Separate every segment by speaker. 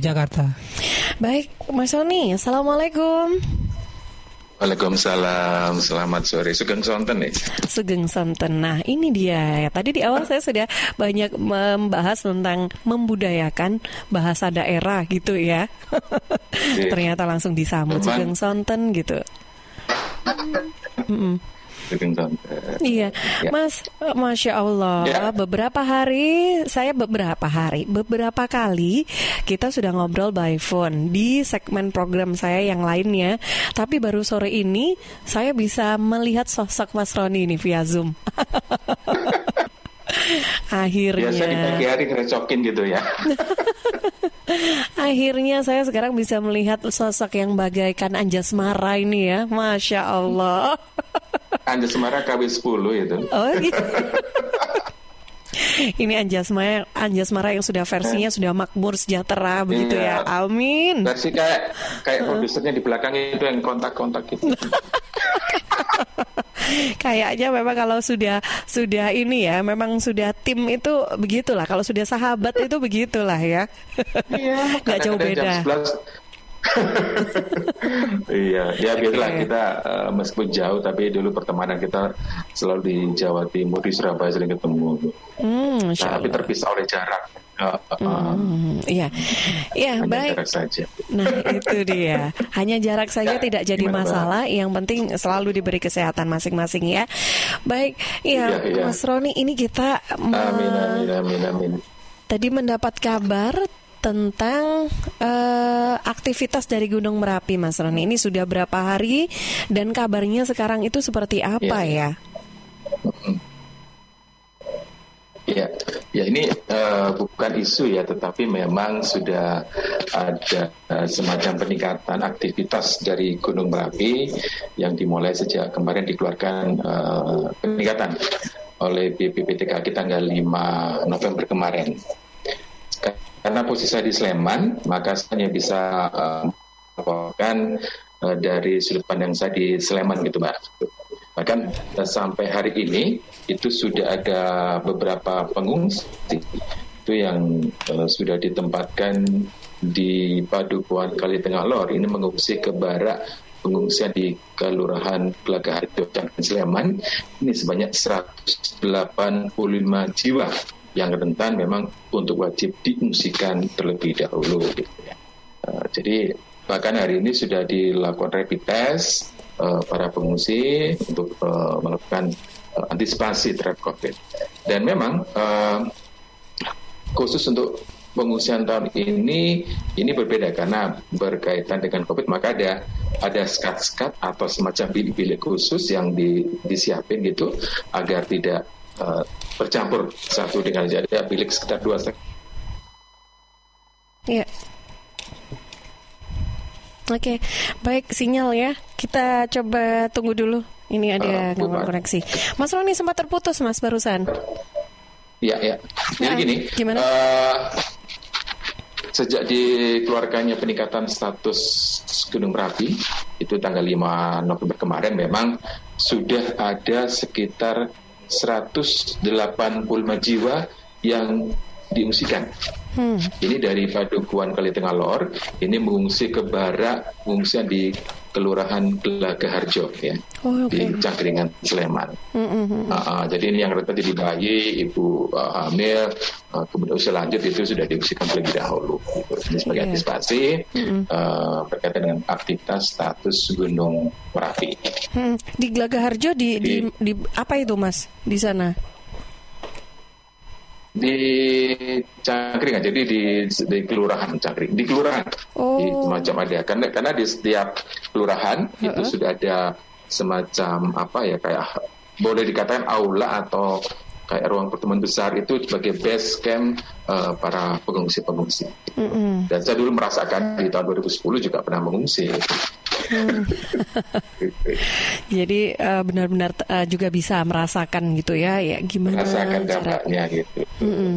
Speaker 1: Jakarta.
Speaker 2: Baik, Mas Sony, Assalamualaikum.
Speaker 3: Waalaikumsalam, selamat sore. Sugeng Sonten nih.
Speaker 2: Sugeng Sonten. Nah, ini dia. Ya, tadi di awal saya sudah banyak membahas tentang membudayakan bahasa daerah gitu ya. Ternyata langsung disambut Sugeng Sonten gitu. Mm -mm. Iya, ya. Mas, masya Allah. Ya. Beberapa hari, saya beberapa hari, beberapa kali kita sudah ngobrol by phone di segmen program saya yang lainnya. Tapi baru sore ini saya bisa melihat sosok Mas Roni ini via Zoom. Akhirnya
Speaker 3: Biasa di pagi hari ngerecokin gitu ya
Speaker 2: Akhirnya saya sekarang bisa melihat sosok yang bagaikan Anjasmara ini ya Masya Allah
Speaker 3: Anjasmara KW 10 itu
Speaker 2: Oh gitu Ini Anjasmara, Anjasmara yang sudah versinya sudah makmur sejahtera begitu iya. ya. Amin.
Speaker 3: Versi kayak kayak produsernya di belakang itu yang kontak-kontak gitu.
Speaker 2: Kayaknya memang kalau sudah sudah ini ya, memang sudah tim itu begitulah. Kalau sudah sahabat itu begitulah ya.
Speaker 3: Iya,
Speaker 2: nggak jauh beda.
Speaker 3: iya, ya biarlah okay. kita uh, meskipun jauh tapi dulu pertemanan kita selalu di Jawa Timur di Surabaya sering ketemu. Hmm, nah, tapi terpisah oleh jarak. Uh,
Speaker 2: hmm, iya, iya baik.
Speaker 3: Jarak saja.
Speaker 2: Nah itu dia. Hanya jarak saja ya, tidak jadi masalah. Bang? Yang penting selalu diberi kesehatan masing-masing ya. Baik, ya, ya, ya. Mas Roni ini kita.
Speaker 3: Amin, amin, amin, amin.
Speaker 2: Tadi mendapat kabar tentang uh, aktivitas dari Gunung Merapi, Mas Roni. Ini sudah berapa hari dan kabarnya sekarang itu seperti apa ya?
Speaker 3: Ya, ya ini uh, bukan isu ya, tetapi memang sudah ada uh, semacam peningkatan aktivitas dari Gunung Merapi yang dimulai sejak kemarin dikeluarkan uh, peningkatan oleh BPPTKG tanggal 5 November kemarin. Karena posisi saya di Sleman, maka saya hanya bisa uh, melaporkan uh, dari sudut pandang saya di Sleman gitu, Mbak. Bahkan uh, sampai hari ini itu sudah ada beberapa pengungsi itu yang uh, sudah ditempatkan di Padukuan Kali Tengah Lor. Ini mengungsi ke barak pengungsian di Kelurahan Gelagah dan Sleman. Ini sebanyak 185 jiwa yang rentan memang untuk wajib diungsikan terlebih dahulu. Gitu ya. uh, jadi bahkan hari ini sudah dilakukan rapid test uh, para pengungsi untuk uh, melakukan uh, antisipasi terhadap COVID. Dan memang uh, khusus untuk pengungsian tahun ini ini berbeda karena berkaitan dengan COVID maka ada ada skat-skat atau semacam bilik-bilik khusus yang di, disiapin gitu agar tidak uh, bercampur satu dengan jadi ya, bilik sekitar dua
Speaker 2: Iya. Oke, baik sinyal ya. Kita coba tunggu dulu. Ini ada uh, gangguan koneksi. Mas Roni sempat terputus Mas barusan.
Speaker 3: Iya, iya. Jadi nah, gini.
Speaker 2: Gimana?
Speaker 3: Uh, sejak dikeluarkannya peningkatan status Gunung Merapi itu tanggal 5 November kemarin memang sudah ada sekitar 185 jiwa yang diungsikan. Hmm. Ini dari Padukuan Kali Tengah Lor, ini mengungsi ke barak pengungsian di Kelurahan Gelaga Harjo ya oh, okay. di Cangkringan Sleman. Mm -hmm. uh, uh, jadi ini yang rentan di bayi, ibu uh, hamil, uh, kemudian usia lanjut itu sudah diungsikan terlebih dahulu. Gitu. Ini sebagai yeah. antisipasi mm -hmm. uh, berkaitan dengan aktivitas status Gunung Merapi.
Speaker 2: Hmm. Di Gelaga Harjo di, di, di, di apa itu mas di sana?
Speaker 3: Di Cangkring jadi di di kelurahan Cangkring di kelurahan oh. di semacam ada karena karena di setiap kelurahan uh -uh. itu sudah ada semacam apa ya kayak boleh dikatakan aula atau kayak ruang pertemuan besar itu sebagai base camp uh, para pengungsi-pengungsi. Mm -hmm. Dan saya dulu merasakan di tahun 2010 juga pernah mengungsi. Hmm.
Speaker 2: Jadi uh, benar-benar uh, juga bisa merasakan gitu ya, ya gimana?
Speaker 3: Merasakan dampaknya gitu. Mm -hmm.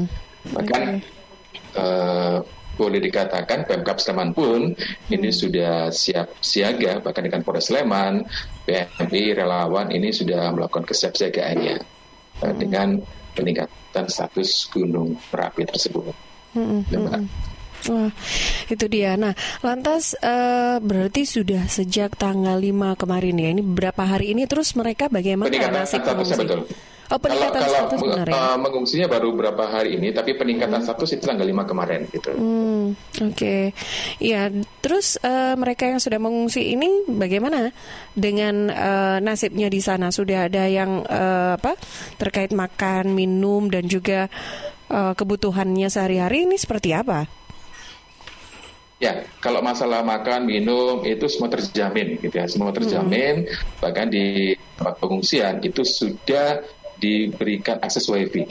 Speaker 3: Bahkan okay. uh, boleh dikatakan Pemkap Sleman pun hmm. ini sudah siap siaga bahkan dengan Polres Sleman, PMI relawan ini sudah melakukan kesiapsiagaannya hmm. dengan peningkatan status Gunung Merapi tersebut. Hmm. hmm, hmm.
Speaker 2: Wah, itu dia. Nah, lantas uh, berarti sudah sejak tanggal 5 kemarin ya. Ini beberapa hari ini terus mereka bagaimana nasib pengungsi? Betul.
Speaker 3: Oh, peningkatan kalau, status kalau benar ya? Uh, mengungsinya baru beberapa hari ini, tapi peningkatan hmm. status itu tanggal 5 kemarin gitu.
Speaker 2: Hmm, Oke, okay. ya. Terus uh, mereka yang sudah mengungsi ini bagaimana dengan uh, nasibnya di sana? Sudah ada yang uh, apa terkait makan, minum dan juga uh, kebutuhannya sehari-hari ini seperti apa?
Speaker 3: Ya, kalau masalah makan, minum itu semua terjamin, gitu ya, semua terjamin. Hmm. Bahkan di tempat pengungsian itu sudah diberikan akses wifi.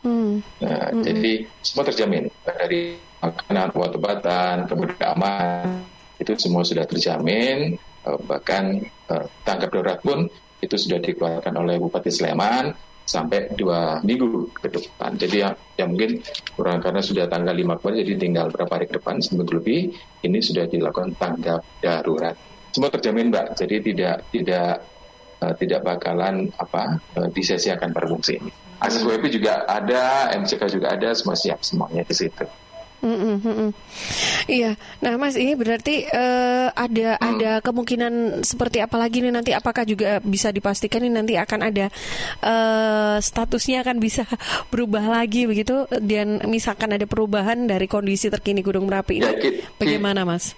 Speaker 3: Hmm. Nah, hmm. jadi semua terjamin dari makanan, obat-obatan, kemudian keamanan itu semua sudah terjamin. Eh, bahkan eh, tanggap darurat pun itu sudah dikeluarkan oleh Bupati Sleman sampai dua minggu ke depan. Jadi ya, ya mungkin kurang karena sudah tanggal 5 kemarin, jadi tinggal berapa hari ke depan, seminggu lebih, ini sudah dilakukan tanggap darurat. Semua terjamin Mbak, jadi tidak tidak uh, tidak bakalan apa uh, disesiakan para fungsi ini. Akses WP juga ada, MCK juga ada, semua siap semuanya di situ.
Speaker 2: Mm -mm, Iya, nah Mas ini berarti uh, ada mm. ada kemungkinan seperti apa lagi nih nanti? Apakah juga bisa dipastikan ini nanti akan ada uh, statusnya akan bisa berubah lagi begitu? Dan misalkan ada perubahan dari kondisi terkini Gunung Merapi ini, ya, bagaimana Mas?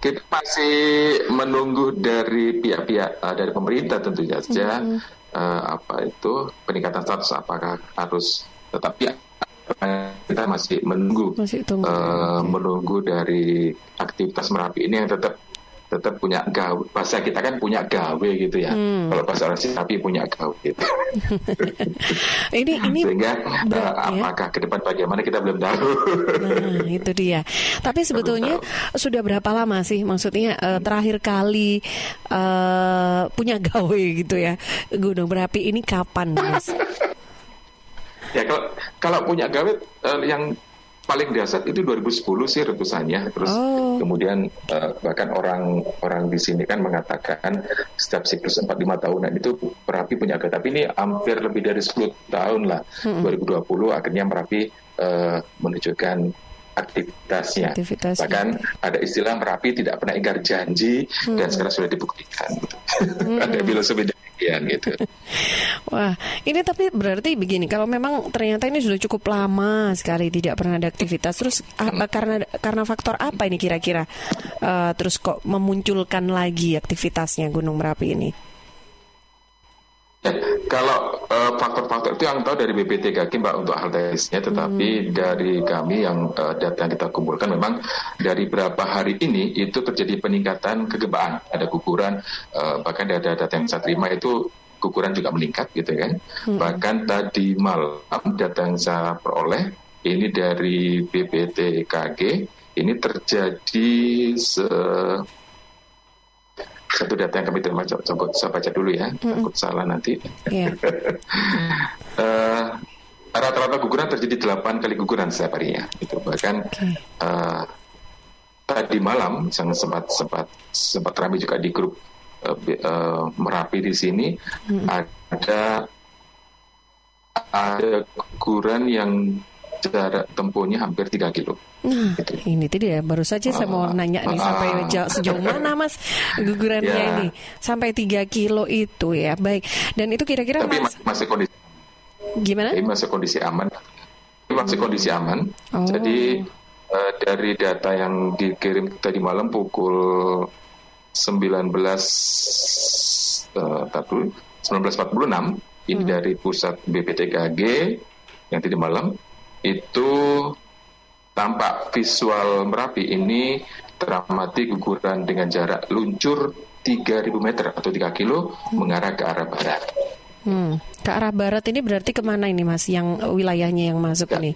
Speaker 3: Kita masih menunggu dari pihak-pihak uh, dari pemerintah tentu saja mm. uh, apa itu peningkatan status apakah harus tetap ya kita masih menunggu masih tunggu, uh, menunggu dari aktivitas merapi ini yang tetap tetap punya gawe. Bahasa kita kan punya gawe gitu ya. Hmm. kalau bahasa orang tapi punya gawe. Gitu.
Speaker 2: ini ini
Speaker 3: sehingga uh, apakah ke depan bagaimana kita belum tahu.
Speaker 2: Nah itu dia. Tapi sebetulnya sudah berapa lama sih maksudnya uh, terakhir kali uh, punya gawe gitu ya gunung berapi ini kapan mas
Speaker 3: Ya kalau kalau punya gawe uh, yang paling dasar itu 2010 sih retusannya. Terus oh. kemudian uh, bahkan orang orang di sini kan mengatakan setiap siklus 4 5 tahunan itu Merapi punya gawe. Tapi ini hampir lebih dari 10 tahun lah. Hmm. 2020 akhirnya Merapi uh, menunjukkan aktivitasnya. aktivitasnya. Bahkan ada istilah Merapi tidak pernah ingkar janji hmm. dan sekarang sudah dibuktikan. Hmm. ada filosofi demikian gitu.
Speaker 2: Wah, ini tapi berarti begini, kalau memang ternyata ini sudah cukup lama sekali tidak pernah ada aktivitas, terus apa karena karena faktor apa ini kira-kira uh, terus kok memunculkan lagi aktivitasnya Gunung Merapi ini?
Speaker 3: Kalau uh, faktor-faktor itu yang tahu dari BPTKG Mbak untuk hal teknisnya, tetapi hmm. dari kami yang uh, data yang kita kumpulkan memang dari berapa hari ini itu terjadi peningkatan kegempaan, ada guguran, uh, bahkan ada data yang saya terima itu guguran juga meningkat gitu kan. Hmm. Bahkan tadi malam data yang saya peroleh ini dari BPTKG ini terjadi se satu data yang kami terima coba saya baca dulu ya mm takut salah nanti yeah. Iya. uh, rata-rata guguran terjadi 8 kali guguran setiap harinya itu bahkan okay. uh, tadi malam yang sempat sempat sempat ramai juga di grup uh, uh, merapi di sini mm ada ada guguran yang jarak tempuhnya hampir 3 kilo.
Speaker 2: Nah, ini tadi ya baru saja saya mau nanya nih sampai jauh, sejauh mana Mas gugurannya yeah. ini sampai 3 kilo itu ya. Baik. Dan itu kira-kira
Speaker 3: Mas masih kondisi
Speaker 2: Gimana?
Speaker 3: Ini masih kondisi aman. Ini masih kondisi aman. Oh. Jadi uh, dari data yang dikirim tadi malam pukul 19 uh, 1946 ini hmm. dari pusat BPTKG yang tadi malam itu tampak visual Merapi ini teramati guguran dengan jarak luncur 3000 meter atau 3 kilo hmm. mengarah ke arah barat.
Speaker 2: Hmm. Ke arah barat ini berarti ke mana ini mas yang wilayahnya yang masuk ya. ini?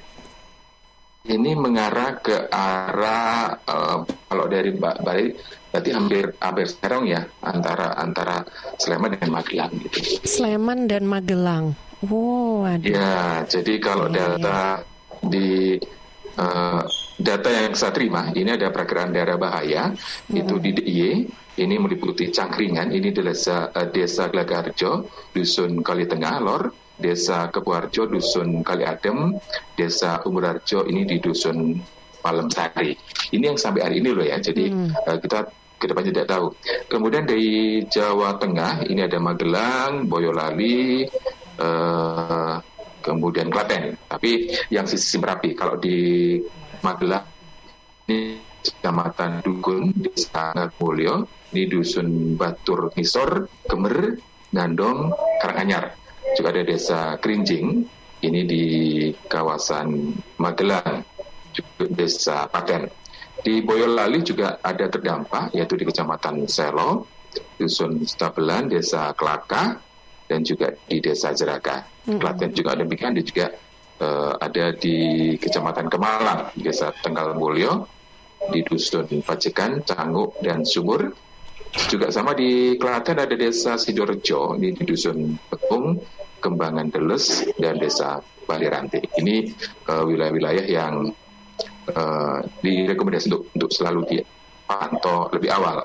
Speaker 3: Ini mengarah ke arah uh, kalau dari Bali berarti hampir hampir serong ya antara antara Sleman dan Magelang gitu.
Speaker 2: Sleman dan Magelang.
Speaker 3: Oh, ada. Ya, jadi kalau ya, data ya di uh, data yang saya terima ini ada perkiraan daerah bahaya hmm. itu di DIY ini meliputi Cangkringan ini desa uh, desa Glagarjo dusun Kali Tengah Lor Desa Kebuarjo, Dusun Kali Adem, Desa Umurarjo ini di Dusun Palem Sari. Ini yang sampai hari ini loh ya. Jadi hmm. uh, kita ke depannya tidak tahu. Kemudian dari Jawa Tengah ini ada Magelang, Boyolali, uh, kemudian Klaten. Tapi yang sisi Merapi. Kalau di Magelang ini Kecamatan Dukun, Desa Mulyo, di Dusun Batur Ngisor, Gemer, Gandong, Karanganyar juga ada desa Kerinjing, ini di kawasan Magelang, juga desa Paten. Di Boyolali juga ada terdampak, yaitu di kecamatan Selo, dusun Stabelan, desa Kelaka, dan juga di desa Jeraka. Hmm. Klaten juga demikian, dan juga uh, ada di kecamatan Kemalang, desa Tenggal Mulyo, di dusun Pacekan, Canguk, dan Sumur. Juga sama di Klaten ada desa Sidorejo, di dusun Pekung, Kembangan Deles dan Desa Baliranti. Ini uh, wilayah-wilayah yang uh, direkomendasi untuk, untuk selalu dipantau lebih awal.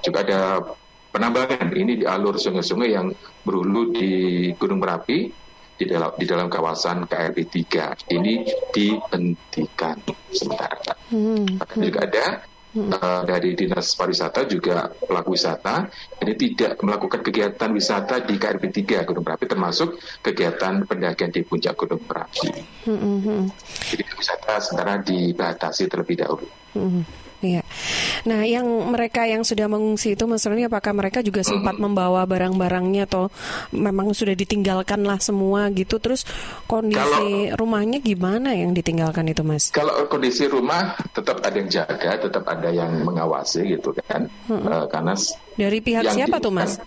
Speaker 3: Juga ada penambangan ini di alur sungai-sungai yang berhulu di Gunung Merapi di dalam di dalam kawasan KRB 3 ini dihentikan sementara. Hmm. juga ada uh, dari dinas pariwisata juga pelaku wisata ini tidak melakukan kegiatan wisata di KRB 3 Gunung Merapi termasuk kegiatan pendakian di puncak Gunung Merapi. Hmm. Jadi wisata sementara dibatasi terlebih dahulu. Hmm.
Speaker 2: Iya. Nah, yang mereka yang sudah mengungsi itu maksudnya apakah mereka juga sempat membawa barang-barangnya atau memang sudah ditinggalkan lah semua gitu? Terus kondisi kalau, rumahnya gimana yang ditinggalkan itu, Mas?
Speaker 3: Kalau kondisi rumah tetap ada yang jaga, tetap ada yang mengawasi gitu kan. Hmm. Uh, karena
Speaker 2: dari pihak siapa tuh, Mas?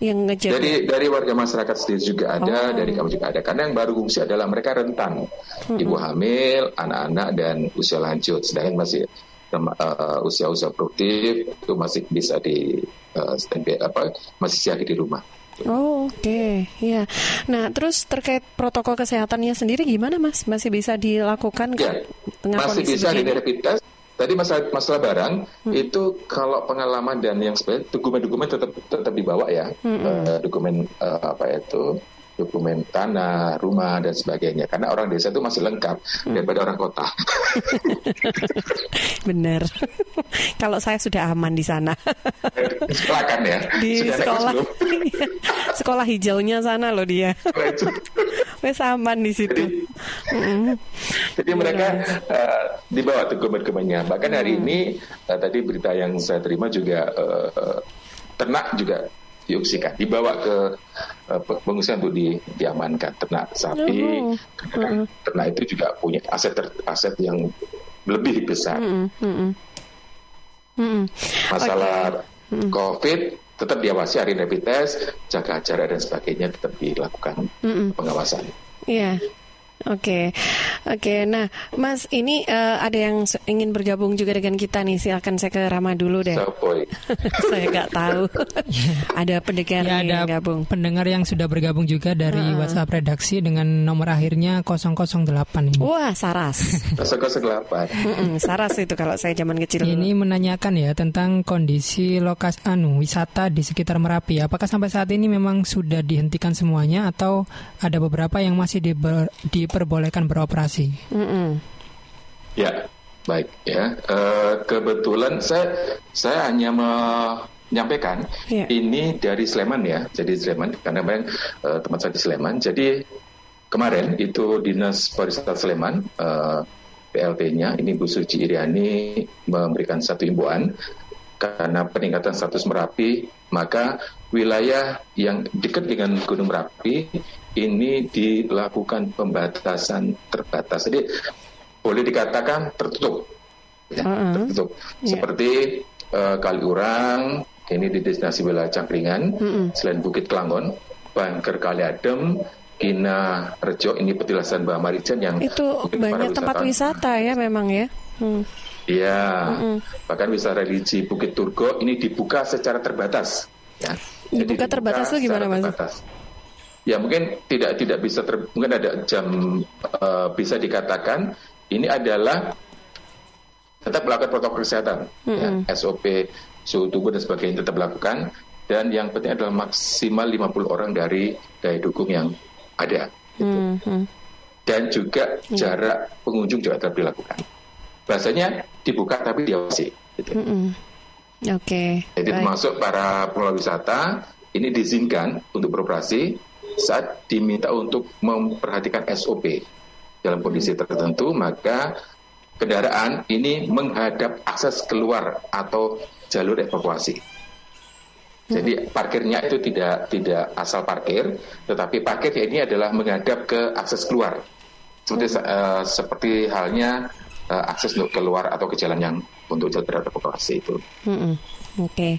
Speaker 2: yang ngejaga?
Speaker 3: Dari dari warga masyarakat sendiri juga ada, oh. dari kamu juga ada. Karena yang baru fungsi adalah mereka rentan, hmm. ibu hamil, anak-anak dan usia lanjut. Sedangkan masih uh, usia-usia produktif itu masih bisa di uh, standby apa masih siaga di rumah.
Speaker 2: Oh oke, okay. ya. Nah terus terkait protokol kesehatannya sendiri gimana mas? Masih bisa dilakukan?
Speaker 3: Ya, masih bisa di rapid test. Tadi masalah masalah barang hmm. itu kalau pengalaman dan yang sebenarnya dokumen-dokumen tetap tetap dibawa ya, hmm. uh, dokumen uh, apa itu dokumen tanah, rumah dan sebagainya. Karena orang desa itu masih lengkap hmm. daripada orang kota.
Speaker 2: Benar. Kalau saya sudah aman di sana.
Speaker 3: sekolah kan ya?
Speaker 2: Di sudah sekolah. sekolah hijaunya sana loh dia. Wes aman di situ. Jadi,
Speaker 3: mm jadi mereka uh, dibawa dokumen-dokumennya. Bahkan hari hmm. ini uh, tadi berita yang saya terima juga uh, ternak juga diungsikan, dibawa ke pengungsian untuk di, diamankan. Ternak sapi, uh -huh. ternak itu juga punya aset ter, aset yang lebih besar. Uh -huh. Uh -huh. Masalah okay. COVID tetap diawasi hari rapid test, jaga jarak dan sebagainya tetap dilakukan uh -huh. pengawasan.
Speaker 2: Iya. Oke, okay. oke. Okay. Nah, Mas, ini uh, ada yang ingin bergabung juga dengan kita nih. Silakan saya ke Rama dulu deh. saya nggak tahu. ada pendengar ya, yang ada gabung.
Speaker 1: Pendengar yang sudah bergabung juga dari uh. WhatsApp redaksi dengan nomor akhirnya 008 ini.
Speaker 2: Wah, Saras.
Speaker 3: 008.
Speaker 2: Saras itu kalau saya zaman kecil.
Speaker 1: Ini dulu. menanyakan ya tentang kondisi lokasi anu wisata di sekitar Merapi. Apakah sampai saat ini memang sudah dihentikan semuanya atau ada beberapa yang masih di, di diperbolehkan beroperasi. Mm -hmm.
Speaker 3: Ya, baik ya. Uh, kebetulan saya saya hanya menyampaikan yeah. ini dari Sleman ya. Jadi Sleman karena memang uh, teman saya di Sleman. Jadi kemarin itu dinas pariwisata Sleman uh, PLT-nya ini Bu Suci Iriani memberikan satu imbauan karena peningkatan status Merapi, maka wilayah yang dekat dengan Gunung Merapi ini dilakukan pembatasan terbatas. Jadi boleh dikatakan tertutup, ya, uh -huh. tertutup. Yeah. Seperti uh, Kaliurang, ini di destinasi wilayah Cangkringan, uh -huh. selain Bukit Kelangon, Bangker Kali Adem, Kina Rejo, ini petilasan Mbak Marijan yang
Speaker 2: itu banyak tempat wisata ya memang ya. Hmm.
Speaker 3: Iya, mm-hmm. bahkan wisata religi Bukit Turgo ini dibuka secara terbatas. Ya.
Speaker 2: Jadi dibuka terbatas itu gimana mas? Terbatas.
Speaker 3: Ya mungkin tidak tidak bisa ter, mungkin ada jam uh, bisa dikatakan ini adalah tetap melakukan protokol kesehatan, mm-hmm. ya, SOP suhu tubuh dan sebagainya tetap melakukan dan yang penting adalah maksimal 50 orang dari daya dukung yang ada. Gitu. Hmm, hmm. Dan juga hmm. jarak pengunjung juga tetap dilakukan. Bahasanya dibuka tapi diawasi. Gitu. Hmm. hmm.
Speaker 2: Oke. Okay,
Speaker 3: Jadi baik. termasuk para pengelola wisata ini diizinkan untuk beroperasi saat diminta untuk memperhatikan SOP dalam kondisi tertentu maka kendaraan ini menghadap akses keluar atau jalur evakuasi. Jadi parkirnya itu tidak tidak asal parkir, tetapi parkir ini adalah menghadap ke akses keluar. Seperti uh, seperti halnya uh, akses untuk keluar atau ke jalan yang untuk jalur evakuasi itu.
Speaker 2: Hmm. Oke, okay.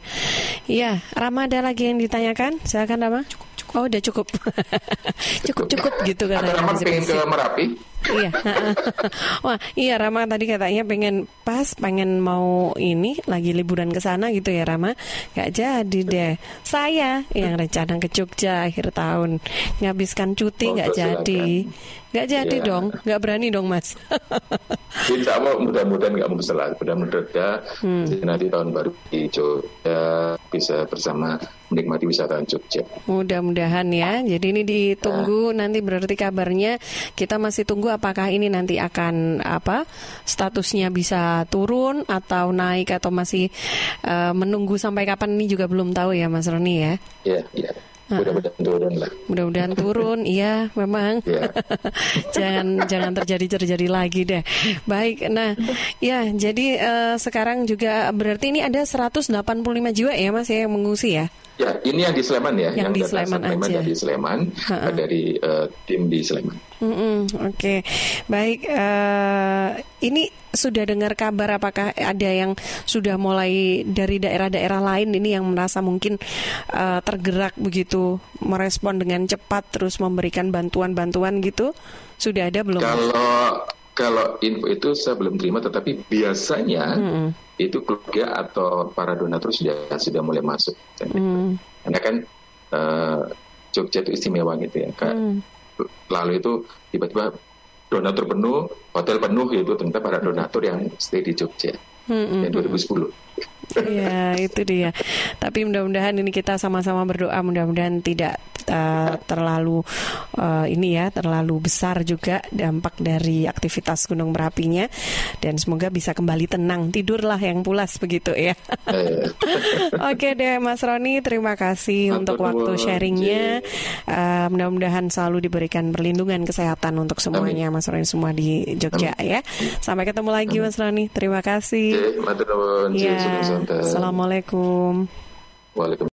Speaker 2: iya, Rama ada lagi yang ditanyakan? Silakan Rama. Cukup. Oh udah cukup, cukup cukup gitu
Speaker 3: kan? Atau Rama pengen ke Merapi?
Speaker 2: Iya, wah iya Rama tadi katanya pengen pas, pengen mau ini lagi liburan ke sana gitu ya Rama, gak jadi deh. Saya yang rencana ke Jogja akhir tahun, ngabiskan cuti oh, gak jadi. Gak jadi ya. dong, gak berani dong mas.
Speaker 3: Insya Allah mudah-mudahan gak mudah mudah-mudahan hmm. nanti tahun baru di Jogja bisa bersama menikmati wisata Jogja.
Speaker 2: Mudah-mudahan ya. Jadi ini ditunggu nah. nanti berarti kabarnya kita masih tunggu apakah ini nanti akan apa statusnya bisa turun atau naik atau masih uh, menunggu sampai kapan ini juga belum tahu ya Mas Roni ya.
Speaker 3: Iya, iya. Mudah-mudahan turun lah.
Speaker 2: Mudah-mudahan turun, iya memang. Yeah. jangan jangan terjadi terjadi lagi deh. Baik, nah ya jadi uh, sekarang juga berarti ini ada 185 jiwa ya mas ya yang mengungsi ya?
Speaker 3: Ya, ini yang di Sleman ya,
Speaker 2: yang, yang di Sleman aja.
Speaker 3: Dari Sleman, ha -ha. dari uh, tim di Sleman.
Speaker 2: Mm -mm, Oke, okay. baik. Uh, ini sudah dengar kabar apakah ada yang sudah mulai dari daerah-daerah lain ini yang merasa mungkin uh, tergerak begitu merespon dengan cepat terus memberikan bantuan-bantuan gitu? Sudah ada belum?
Speaker 3: Kalau kalau info itu saya belum terima, tetapi biasanya hmm. Itu keluarga atau para donatur sudah sudah mulai masuk. Hmm. Karena kan uh, Jogja itu istimewa gitu ya. Hmm. Lalu itu tiba-tiba donatur penuh, hotel penuh itu ternyata para donatur yang stay di Jogja. Hmm, 2010.
Speaker 2: Iya itu dia. Tapi mudah-mudahan ini kita sama-sama berdoa mudah-mudahan tidak uh, terlalu uh, ini ya terlalu besar juga dampak dari aktivitas gunung berapinya dan semoga bisa kembali tenang tidurlah yang pulas begitu ya. Oke deh Mas Roni terima kasih untuk waktu sharingnya. Uh, mudah-mudahan selalu diberikan perlindungan kesehatan untuk semuanya Mas Roni semua di Jogja ya. Sampai ketemu lagi Mas Roni. Terima kasih.
Speaker 3: Ya. Assalamualaikum.
Speaker 2: Waalaikumsalam.